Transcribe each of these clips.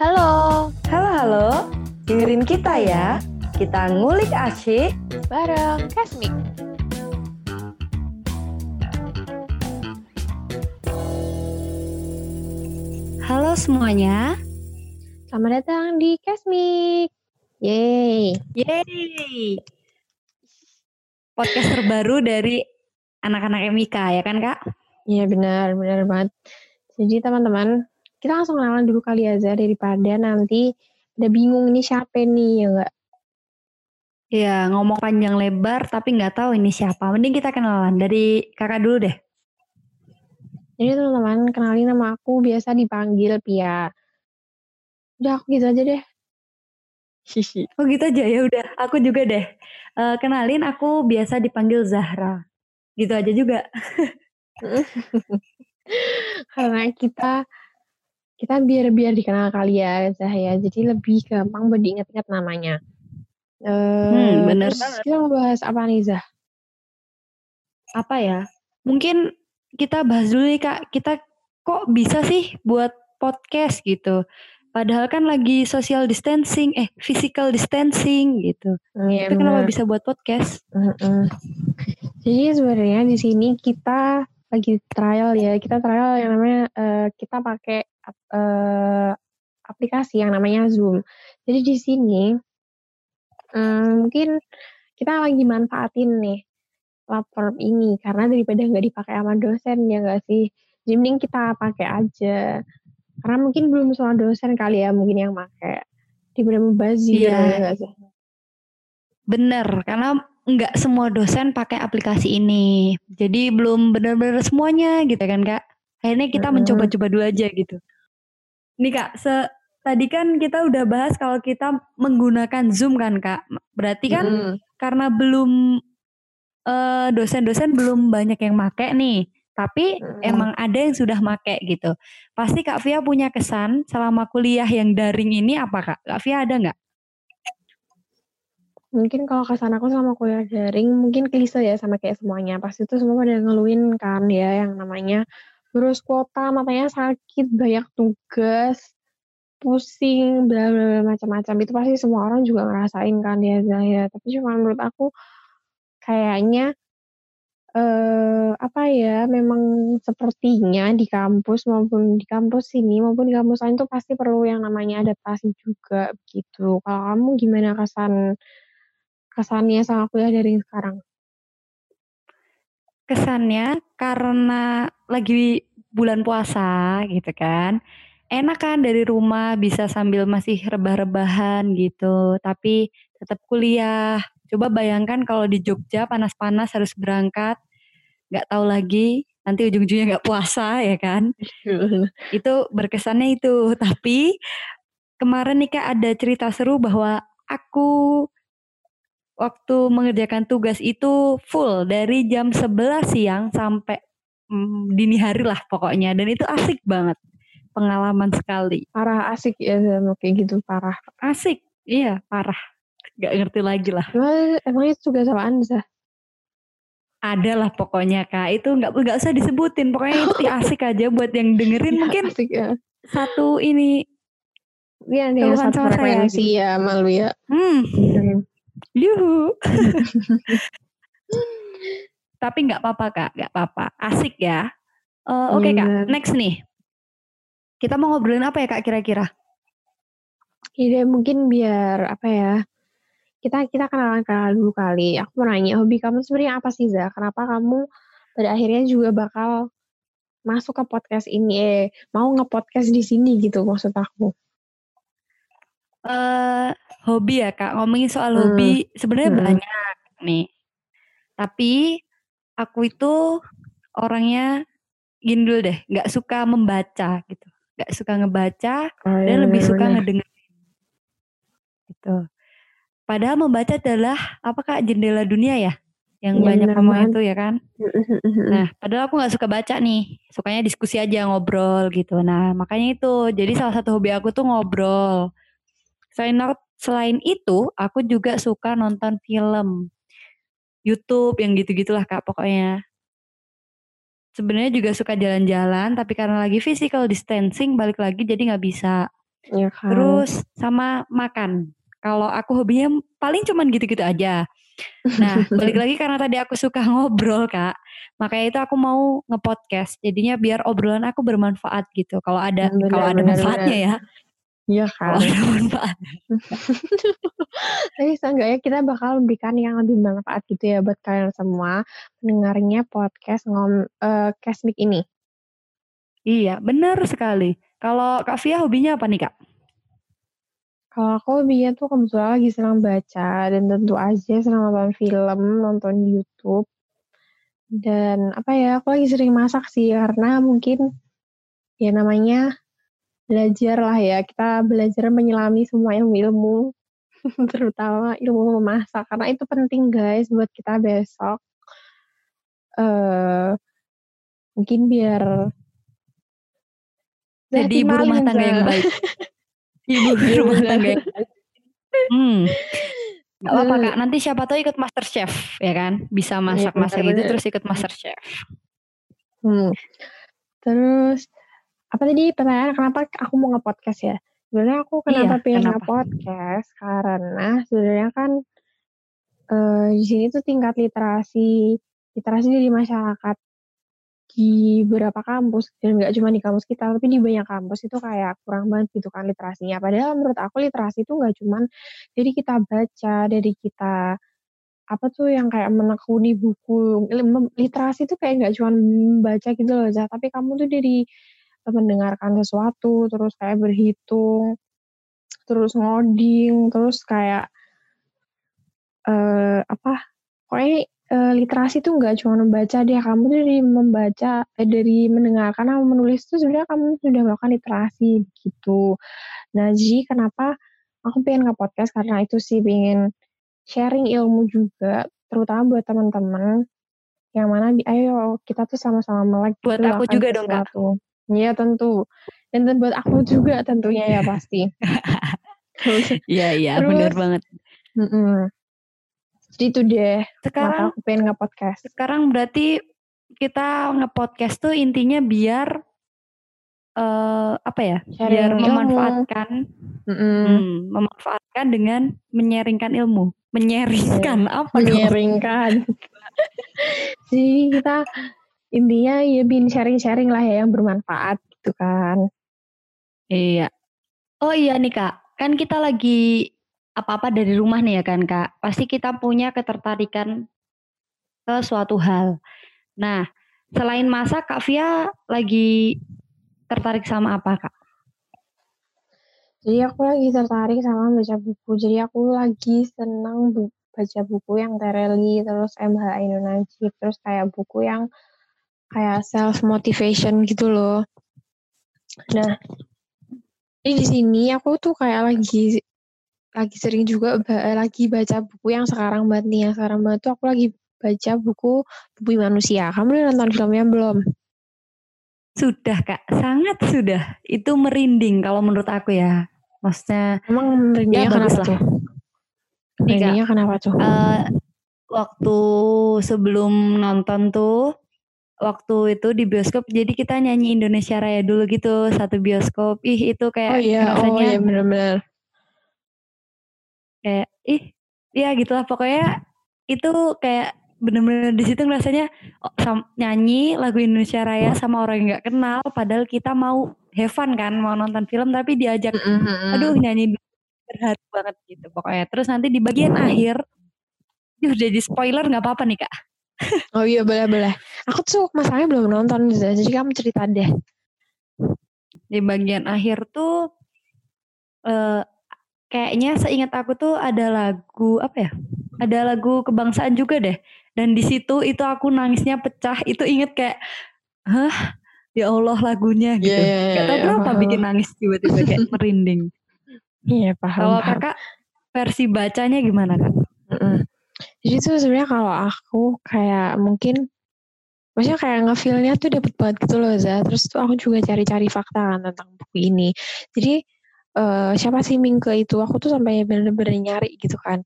Halo, Halo halo, dengerin kita ya. Kita ngulik asyik. bareng Kasmik. Halo semuanya. Selamat datang di Kasmik. Yeay. Yeay. Podcast terbaru dari anak-anak MIK ya kan kak? Iya benar, benar banget. Jadi teman-teman, kita langsung kenalan dulu kali ya Za, daripada nanti udah bingung ini siapa nih ya enggak? Iya ngomong panjang lebar tapi nggak tahu ini siapa. Mending kita kenalan dari kakak dulu deh. Jadi teman-teman, kenalin nama aku biasa dipanggil Pia. Udah aku gitu aja deh. Hihi. Oh gitu aja ya udah. Aku juga deh. Eh, kenalin aku biasa dipanggil Zahra. Gitu aja juga. Karena kita kita biar biar dikenal kali ya Zah ya. Jadi lebih gampang buat diingat-ingat namanya. Eh, Hmm, bener terus banget. kita mau bahas apa nih Zah? Apa ya? Mungkin kita bahas dulu nih kak. Kita kok bisa sih buat podcast gitu. Padahal kan lagi social distancing, eh physical distancing gitu. Iya Tapi kenapa bisa buat podcast? Mm-mm. Jadi sebenarnya di sini kita lagi trial ya. Kita trial yang namanya eh, kita pakai eh, aplikasi yang namanya Zoom. Jadi di sini eh, mungkin kita lagi manfaatin nih platform ini karena daripada nggak dipakai sama dosen ya nggak sih. Jadi mending kita pakai aja. Karena mungkin belum semua dosen kali ya mungkin yang pakai. Daripada mubazir Iya. ya nggak sih. Bener, karena nggak semua dosen pakai aplikasi ini. Jadi belum benar-benar semuanya gitu kan kak. Akhirnya kita mencoba-coba dulu aja gitu. Nih kak, se tadi kan kita udah bahas kalau kita menggunakan Zoom kan kak. Berarti kan Mm-mm. karena belum eh, dosen-dosen belum banyak yang make nih. Tapi Mm-mm. emang ada yang sudah make gitu. Pasti Kak Via punya kesan selama kuliah yang daring ini apa Kak? Kak Via ada nggak? Mungkin kalau kesan aku sama kuliah daring mungkin klise ya sama kayak semuanya. Pasti itu semua pada ngeluhin kan ya yang namanya terus kuota, matanya sakit, banyak tugas, pusing, bla bla bla macam-macam. Itu pasti semua orang juga ngerasain kan ya Zaya. Tapi cuma menurut aku kayaknya eh apa ya memang sepertinya di kampus maupun di kampus sini maupun di kampus lain tuh pasti perlu yang namanya adaptasi juga begitu. Kalau kamu gimana kesan kesannya sama kuliah dari sekarang? Kesannya karena lagi bulan puasa gitu kan. Enak kan dari rumah bisa sambil masih rebah-rebahan gitu. Tapi tetap kuliah. Coba bayangkan kalau di Jogja panas-panas harus berangkat. Nggak tahu lagi nanti ujung-ujungnya nggak puasa ya kan. itu berkesannya itu tapi kemarin nih kak ada cerita seru bahwa aku waktu mengerjakan tugas itu full dari jam 11 siang sampai mm, dini hari lah pokoknya. Dan itu asik banget pengalaman sekali. Parah asik ya kayak gitu parah. asik iya parah. Nggak ngerti lagi lah. Emang, emang itu tugas apaan Zah? ada lah pokoknya kak. Itu nggak nggak usah disebutin. Pokoknya itu asik aja buat yang dengerin. Mungkin asik ya. satu ini Iya nih satu sama saya frekuensi ya malu ya. hmm yuhu tapi nggak apa-apa kak nggak apa-apa asik ya Eh, oke Iya, kak next nih kita mau ngobrolin apa ya kak kira-kira Ide mungkin biar apa ya? Kita kita kenalan kenalan dulu kali. Aku mau nanya hobi kamu sebenarnya apa sih Zah? Kenapa kamu pada akhirnya juga bakal masuk ke podcast ini? Eh, mau nge-podcast di sini gitu maksud aku. Eh hobi ya kak ngomongin soal Hmm. hobi sebenarnya Hmm. banyak nih tapi aku itu orangnya gini dulu deh nggak suka membaca gitu nggak suka ngebaca Oh, dan iya, lebih suka benar-benar. ngedengerin gitu padahal membaca adalah apa kak jendela dunia ya yang Iya, banyak ngomong itu ya kan. Nah, padahal aku nggak suka baca nih, sukanya diskusi aja ngobrol gitu. Nah, makanya itu. Jadi salah satu hobi aku tuh ngobrol. Selain selain itu, aku juga suka nonton film, YouTube yang gitu-gitulah kak pokoknya. Sebenarnya juga suka jalan-jalan, tapi karena lagi physical distancing balik lagi jadi nggak bisa. Iya kan. Terus sama makan. Kalau aku hobinya paling cuman gitu-gitu aja. Nah, balik lagi karena tadi aku suka ngobrol, Kak. Makanya itu aku mau ngepodcast. Jadinya biar obrolan aku bermanfaat gitu. Kalau ada kalau ada bener, manfaatnya ya. Iya kan. Tapi seenggaknya kita bakal memberikan yang lebih bermanfaat gitu ya buat kalian semua pendengarnya podcast ngom eee, Cashmik ini. Iya, benar sekali. Kalau Kak Via hobinya apa nih, Kak? Kalau aku hobinya tuh kebetulan lagi senang baca dan tentu aja senang nonton film, nonton YouTube. Dan apa ya, aku lagi sering masak sih karena mungkin ya namanya belajar lah ya, kita belajar menyelami semua ilmu-ilmu, terutama ilmu memasak karena itu penting guys buat kita besok. Eee, mungkin biar Jadi ibu rumah tangga yang baik. Ibu rumah tangga yang baik. Hmm. Gak apa-apa Kak, nanti siapa tahu ikut MasterChef ya kan? Bisa Iya masak-masak bener gitu terus ikut MasterChef. Hmm. Terus apa tadi pertanyaan kenapa aku mau nge-podcast ya? Sebenarnya aku kenapa Iya, pengen nge-podcast karena sebenarnya kan, eee, di sini tuh tingkat literasi literasi di masyarakat di beberapa kampus dan nggak cuma di kampus kita, tapi di banyak kampus itu kayak kurang banget gitu kan literasinya. Padahal menurut aku literasi itu nggak cuman dari kita baca, dari kita apa tuh yang kayak menekuni buku, literasi tuh kayak nggak cuman baca gitu loh, Za, tapi kamu tuh dari mendengarkan sesuatu, terus kayak berhitung, terus ngoding, terus kayak eee, apa, pokoknya, eee, literasi tuh nggak cuma membaca deh, kamu tuh dari membaca eh, dari mendengarkan sama menulis tuh sebenarnya kamu sudah melakukan literasi gitu. Nah, jadi kenapa aku pengen nge-podcast karena itu sih, pengen sharing ilmu juga, terutama buat teman-teman yang mana di ayo kita tuh sama-sama melek Buat gitu aku juga dong, Kak. Iya tentu, dan dan buat aku juga tentunya ya pasti. Iya iya, Terus banget. Jadi itu deh Sekarang aku pengen nge-podcast. sekarang berarti kita nge-podcast tuh intinya biar eee, apa ya, biar Sharing ilmu. memanfaatkan hmm, memanfaatkan dengan menyaringkan ilmu. Menyaringkan, apa dong? menyaringkan. Jadi kita intinya ya bikin sharing-sharing lah ya yang bermanfaat gitu kan. Iya. Oh iya nih Kak, kan kita lagi apa-apa dari rumah nih ya kan Kak, pasti kita punya ketertarikan ke suatu hal. Nah, selain masak Kak Via lagi tertarik sama apa Kak? Jadi aku lagi tertarik sama baca buku, jadi aku lagi seneng bu baca buku yang Tereli, terus MH Ainun Najib, terus kayak buku yang kayak self motivation gitu loh. Nah, jadi di sini aku tuh kayak lagi lagi sering juga ba lagi baca buku yang sekarang banget nih, yang sekarang banget tuh aku lagi baca buku Bumi Manusia. Kamu udah nonton filmnya belum? Sudah Kak, sangat sudah. Itu merinding kalau menurut aku ya. Maksudnya Emang ya merindingnya bagus kenapa lah. tuh? Merindingnya kenapa tuh? eee, waktu sebelum nonton tuh, waktu itu di bioskop jadi kita nyanyi Indonesia Raya dulu gitu, satu bioskop. Ih itu Oh kayak iya oh rasanya iya bener bener. kayak, ih, ya gitulah pokoknya itu kayak bener-bener di situ ngerasanya oh, sam nyanyi lagu Indonesia Raya sama orang yang nggak kenal, padahal kita mau have fun kan, mau nonton film tapi diajak, Mhm aduh mhm. nyanyi terharu banget gitu pokoknya. Terus nanti di bagian akhir, ini udah di spoiler nggak apa-apa nih Kak? Oh iya boleh boleh. Aku tuh masalahnya belum nonton Za, jadi kamu cerita deh. Di bagian akhir tuh, eee, kayaknya seingat aku tuh ada lagu apa ya, ada lagu kebangsaan juga deh, dan di situ itu aku nangisnya pecah, itu inget kayak, hah, ya Allah lagunya Iya gitu. iya Nggak iya tahu iya, kenapa paham. bikin nangis tiba-tiba kayak merinding. Iya paham Kalau. Kakak versi bacanya gimana Kak? Mhm. Jadi tuh sebenarnya kalau aku kayak mungkin maksudnya kayak nge-feel-nya tuh dapet banget gitu loh Za, terus tuh aku juga cari-cari fakta kan tentang buku ini. Jadi, eee, siapa si Mingke itu, aku tuh sampai bener-bener nyari gitu kan.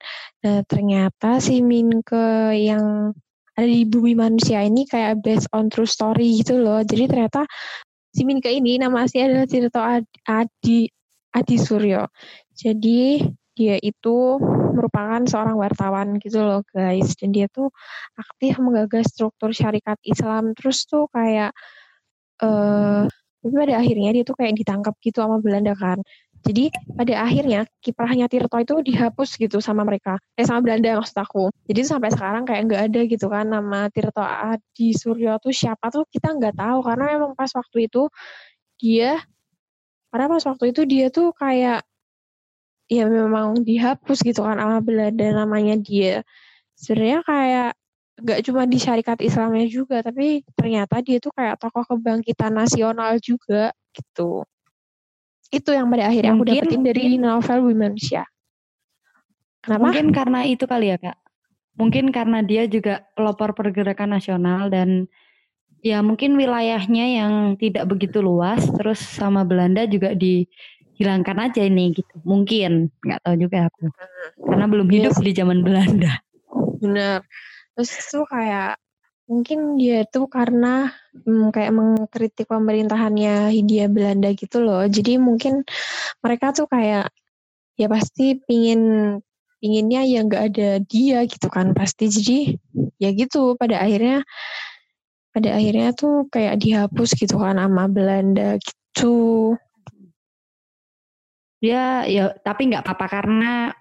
Nah ternyata si Mingke yang ada di Bumi Manusia ini kayak based on true story gitu loh. Jadi ternyata si Mingke ini nama aslinya adalah Tirto Ad Adi Adi Suryo. Jadi dia itu merupakan seorang wartawan gitu loh guys. Dan dia tuh aktif menggagas struktur syarikat Islam. Terus tuh kayak eh uh, pada akhirnya dia tuh kayak ditangkap gitu sama Belanda kan. Jadi pada akhirnya kiprahnya Tirto itu dihapus gitu sama mereka. Eh sama Belanda maksud aku. Jadi sampai sekarang kayak nggak ada gitu kan nama Tirto Adi Suryo tuh siapa tuh kita nggak tahu. Karena memang pas waktu itu dia karena pas waktu itu dia tuh kayak ya memang dihapus gitu kan sama Belanda namanya dia. Sebenarnya kayak gak cuma di syarikat Islamnya juga, tapi ternyata dia tuh kayak tokoh kebangkitan nasional juga gitu. Itu yang pada akhirnya mungkin, aku dapetin dari novel Womensia. Kenapa? Mungkin karena itu kali ya kak. Mungkin karena dia juga pelopor pergerakan nasional dan ya mungkin wilayahnya yang tidak begitu luas, terus sama Belanda juga di hilangkan aja ini gitu. Mungkin. Nggak tahu juga aku. Karena belum iya hidup yes. di zaman Belanda. Benar. Terus itu kayak mungkin dia itu karena hmm, kayak mengkritik pemerintahannya Hindia Belanda gitu loh. Jadi mungkin mereka tuh kayak ya pasti pingin pinginnya ya nggak ada dia gitu kan pasti. Jadi ya gitu. Pada akhirnya pada akhirnya tuh kayak dihapus gitu kan sama Belanda gitu dia ya tapi nggak apa-apa karena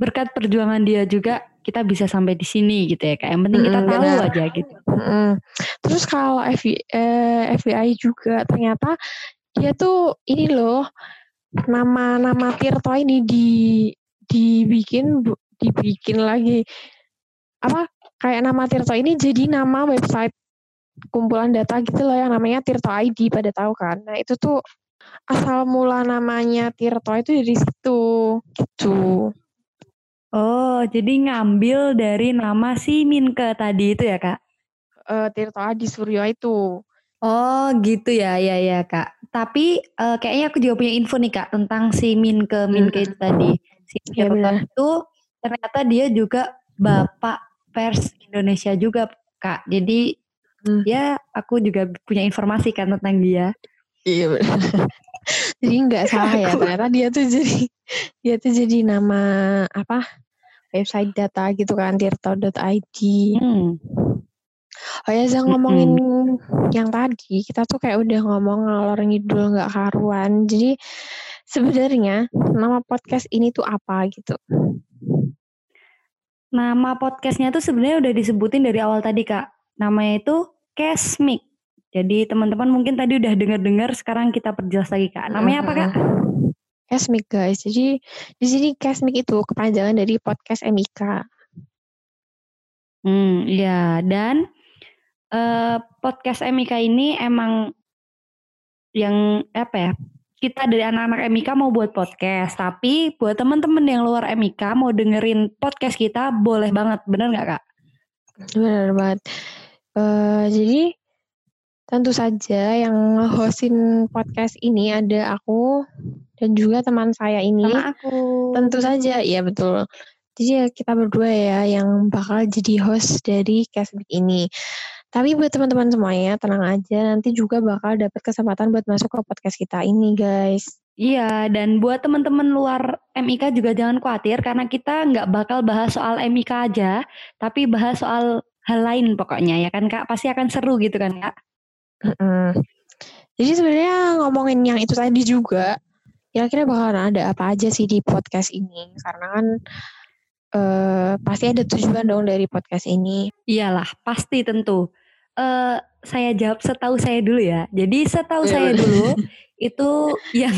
berkat perjuangan dia juga kita bisa sampai di sini gitu ya kayak yang penting kita tahu aja gitu. Mm. Terus kalau FBI, eh, FBI juga ternyata dia tuh ini loh nama-nama Tirto ini di dibikin dibikin lagi apa kayak nama Tirto ini jadi nama website kumpulan data gitu loh yang namanya Tirto ID pada tahu kan. Nah itu tuh asal mula namanya Tirto itu dari situ gitu. Oh, jadi ngambil dari nama si Minke tadi itu ya, Kak? Uh, Tirto Adi Suryo itu. Oh, gitu ya, ya ya, Kak. Tapi uh, kayaknya aku juga punya info nih, Kak, tentang si Minke Minke hmm. itu tadi. Si ya, itu ternyata dia juga bapak pers Indonesia juga, Kak. Jadi hmm. ya aku juga punya informasi kan tentang dia. Iya benar. jadi nggak salah ya ternyata dia tuh jadi dia tuh jadi nama apa website data gitu kan tirto.id. Hmm. Oh ya, saya ngomongin -hmm. yang tadi, kita tuh kayak udah ngomong ngalor ngidul nggak karuan. Jadi sebenarnya nama podcast ini tuh apa gitu? Nama podcastnya tuh sebenarnya udah disebutin dari awal tadi kak. Namanya itu Casmic. Jadi teman-teman mungkin tadi udah dengar-dengar, sekarang kita perjelas lagi kak. Namanya apa kak? Casmic guys. Jadi di sini Casmic itu kepanjangan dari podcast MIK. Hmm, iya. Dan uh, podcast MIK ini emang yang apa ya? Kita dari anak-anak MIK mau buat podcast, tapi buat teman-teman yang luar MIK mau dengerin podcast kita boleh banget, bener nggak kak? Bener banget. Uh, jadi Tentu saja yang hostin podcast ini ada aku dan juga teman saya ini. Sama aku. Tentu saja, ya betul. Jadi ya kita berdua ya yang bakal jadi host dari Casmic ini. Tapi buat teman-teman semuanya tenang aja, nanti juga bakal dapat kesempatan buat masuk ke podcast kita ini, guys. Iya, dan buat teman-teman luar MIK juga jangan khawatir karena kita nggak bakal bahas soal MIK aja, tapi bahas soal hal lain pokoknya ya kan Kak. Pasti akan seru gitu kan Kak. Mm. Jadi sebenarnya ngomongin yang itu tadi juga, kira-kira bakalan ada apa aja sih di podcast ini? Karena kan uh, pasti ada tujuan dong dari podcast ini. Iyalah, pasti tentu. Uh, saya jawab setahu saya dulu ya. Jadi setahu iya, saya dulu itu yang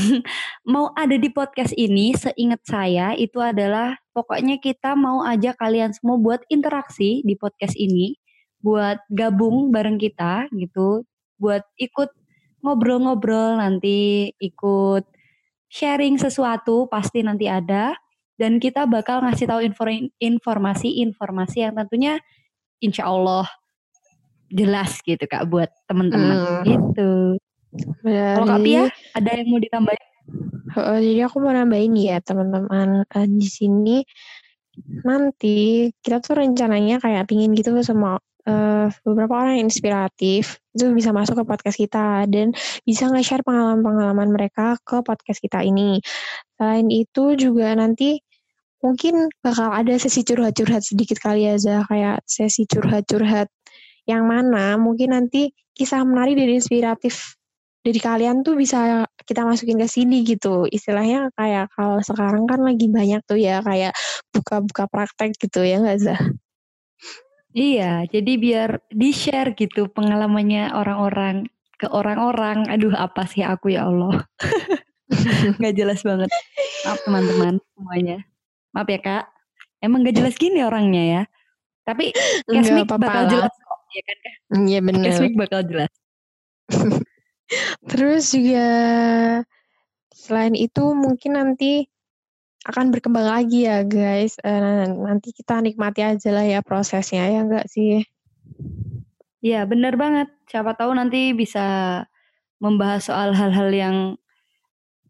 mau ada di podcast ini, seingat saya itu adalah pokoknya kita mau aja kalian semua buat interaksi di podcast ini, buat gabung bareng kita gitu buat ikut ngobrol-ngobrol nanti ikut sharing sesuatu pasti nanti ada dan kita bakal ngasih tahu informasi-informasi yang tentunya insya Allah jelas gitu kak buat teman-teman hmm. gitu. Kalau kak Pia ada yang mau ditambahin? Oh, jadi aku mau nambahin ya teman-teman uh, di sini nanti kita tuh rencananya kayak pingin gitu sama uh, beberapa orang yang inspiratif itu bisa masuk ke podcast kita dan bisa nge-share pengalaman-pengalaman mereka ke podcast kita ini. Selain itu juga nanti mungkin bakal ada sesi curhat-curhat sedikit kali aja kayak sesi curhat-curhat yang mana mungkin nanti kisah menarik dan inspiratif dari kalian tuh bisa kita masukin ke sini gitu. Istilahnya kayak kalau sekarang kan lagi banyak tuh ya kayak buka-buka praktek gitu ya nggak Zah? Iya, jadi biar di-share gitu pengalamannya orang-orang ke orang-orang. Aduh, apa sih aku ya Allah. Gak jelas banget. Maaf teman-teman semuanya. Maaf ya Kak. Emang gak jelas gini orangnya ya. Tapi Kesmik bakal jelas kok. Iya kan Kak? Iya benar. Kesmik bakal jelas. Terus juga selain itu mungkin nanti akan berkembang lagi ya guys. Uh, nanti kita nikmati aja lah ya prosesnya ya enggak sih? Iya bener banget. Siapa tahu nanti bisa membahas soal hal-hal yang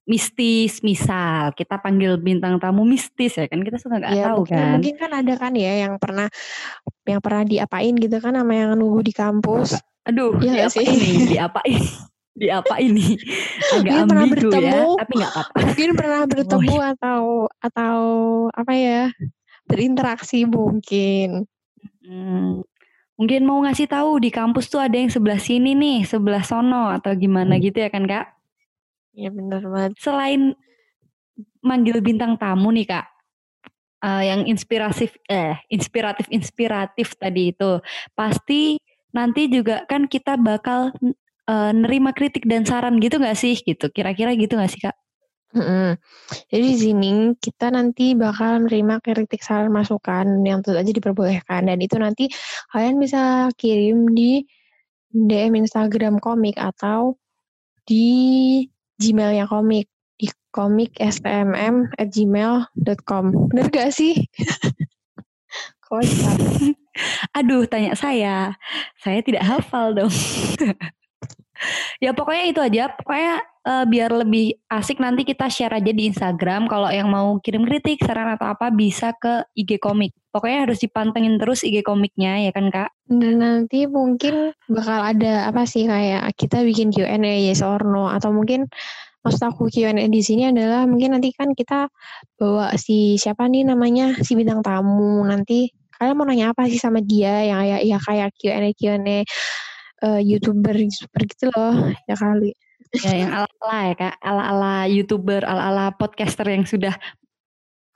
mistis. Misal kita panggil bintang tamu mistis ya kan? Kita suka nggak ya, tahu mungkin, kan? Mungkin kan ada kan ya yang pernah yang pernah diapain gitu kan sama yang nunggu di kampus. Aduh ya diapain sih? diapain di apa ini? Agak mungkin pernah ya, bertemu, ya tapi nggak apa-apa. Mungkin pernah bertemu oh. atau atau apa ya berinteraksi mungkin. Hmm, mungkin mau ngasih tahu di kampus tuh ada yang sebelah sini nih sebelah sono atau gimana hmm. gitu ya kan kak? Iya benar banget. Selain manggil bintang tamu nih kak uh, yang inspiratif eh inspiratif inspiratif tadi itu pasti nanti juga kan kita bakal uh, nerima kritik dan saran gitu nggak sih gitu kira-kira gitu nggak sih kak? Mm-hmm. Jadi di sini kita nanti bakal menerima kritik saran masukan yang tentu aja diperbolehkan dan itu nanti kalian bisa kirim di DM Instagram komik atau di Gmailnya komik di komik stmm at gmail.com bener gak sih? Kocak. Aduh, tanya saya. Saya tidak hafal dong. ya pokoknya itu aja. Pokoknya uh, biar lebih asik nanti kita share aja di Instagram. Kalau yang mau kirim kritik, saran atau apa bisa ke IG komik. Pokoknya harus dipantengin terus IG komiknya ya kan kak? Dan nanti mungkin bakal ada apa sih kayak kita bikin Q&A yes or atau mungkin maksud aku Q&A di sini adalah mungkin nanti kan kita bawa si siapa nih namanya si bintang tamu nanti kalian mau nanya apa sih sama dia yang ya, ya kayak Q&A Q&A uh, youtuber youtuber gitu loh ya kali. Ya yang ala ala ya kak. Ala ala youtuber ala ala podcaster yang sudah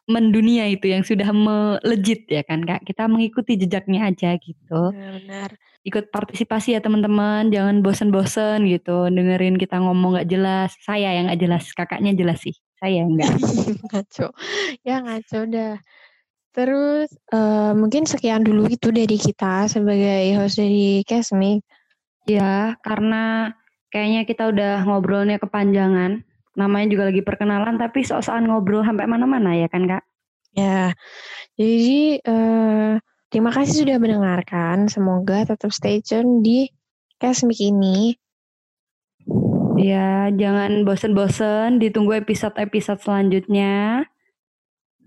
mendunia itu yang sudah melejit ya kan kak? Kita mengikuti jejaknya aja gitu. Benar, ikut partisipasi ya teman-teman. Jangan bosen-bosen gitu dengerin kita ngomong nggak jelas. Saya yang nggak jelas kakaknya jelas sih. Saya enggak ngaco. Ya ngaco dah. Terus uh, mungkin sekian dulu itu dari kita sebagai host dari Kesmik Ya, karena kayaknya kita udah ngobrolnya kepanjangan. Namanya juga lagi perkenalan, tapi soal-soal ngobrol sampai mana-mana ya kan kak? Ya, jadi uh, terima kasih sudah mendengarkan. Semoga tetap stay tune di Kesmik ini. Ya, jangan bosen-bosen. Ditunggu episode-episode selanjutnya.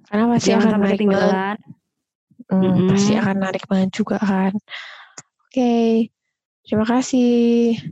Karena pasti jangan akan narik banget. Hmm, mm -hmm. Pasti akan narik banget juga kan. Oke. Okay. Terima kasih.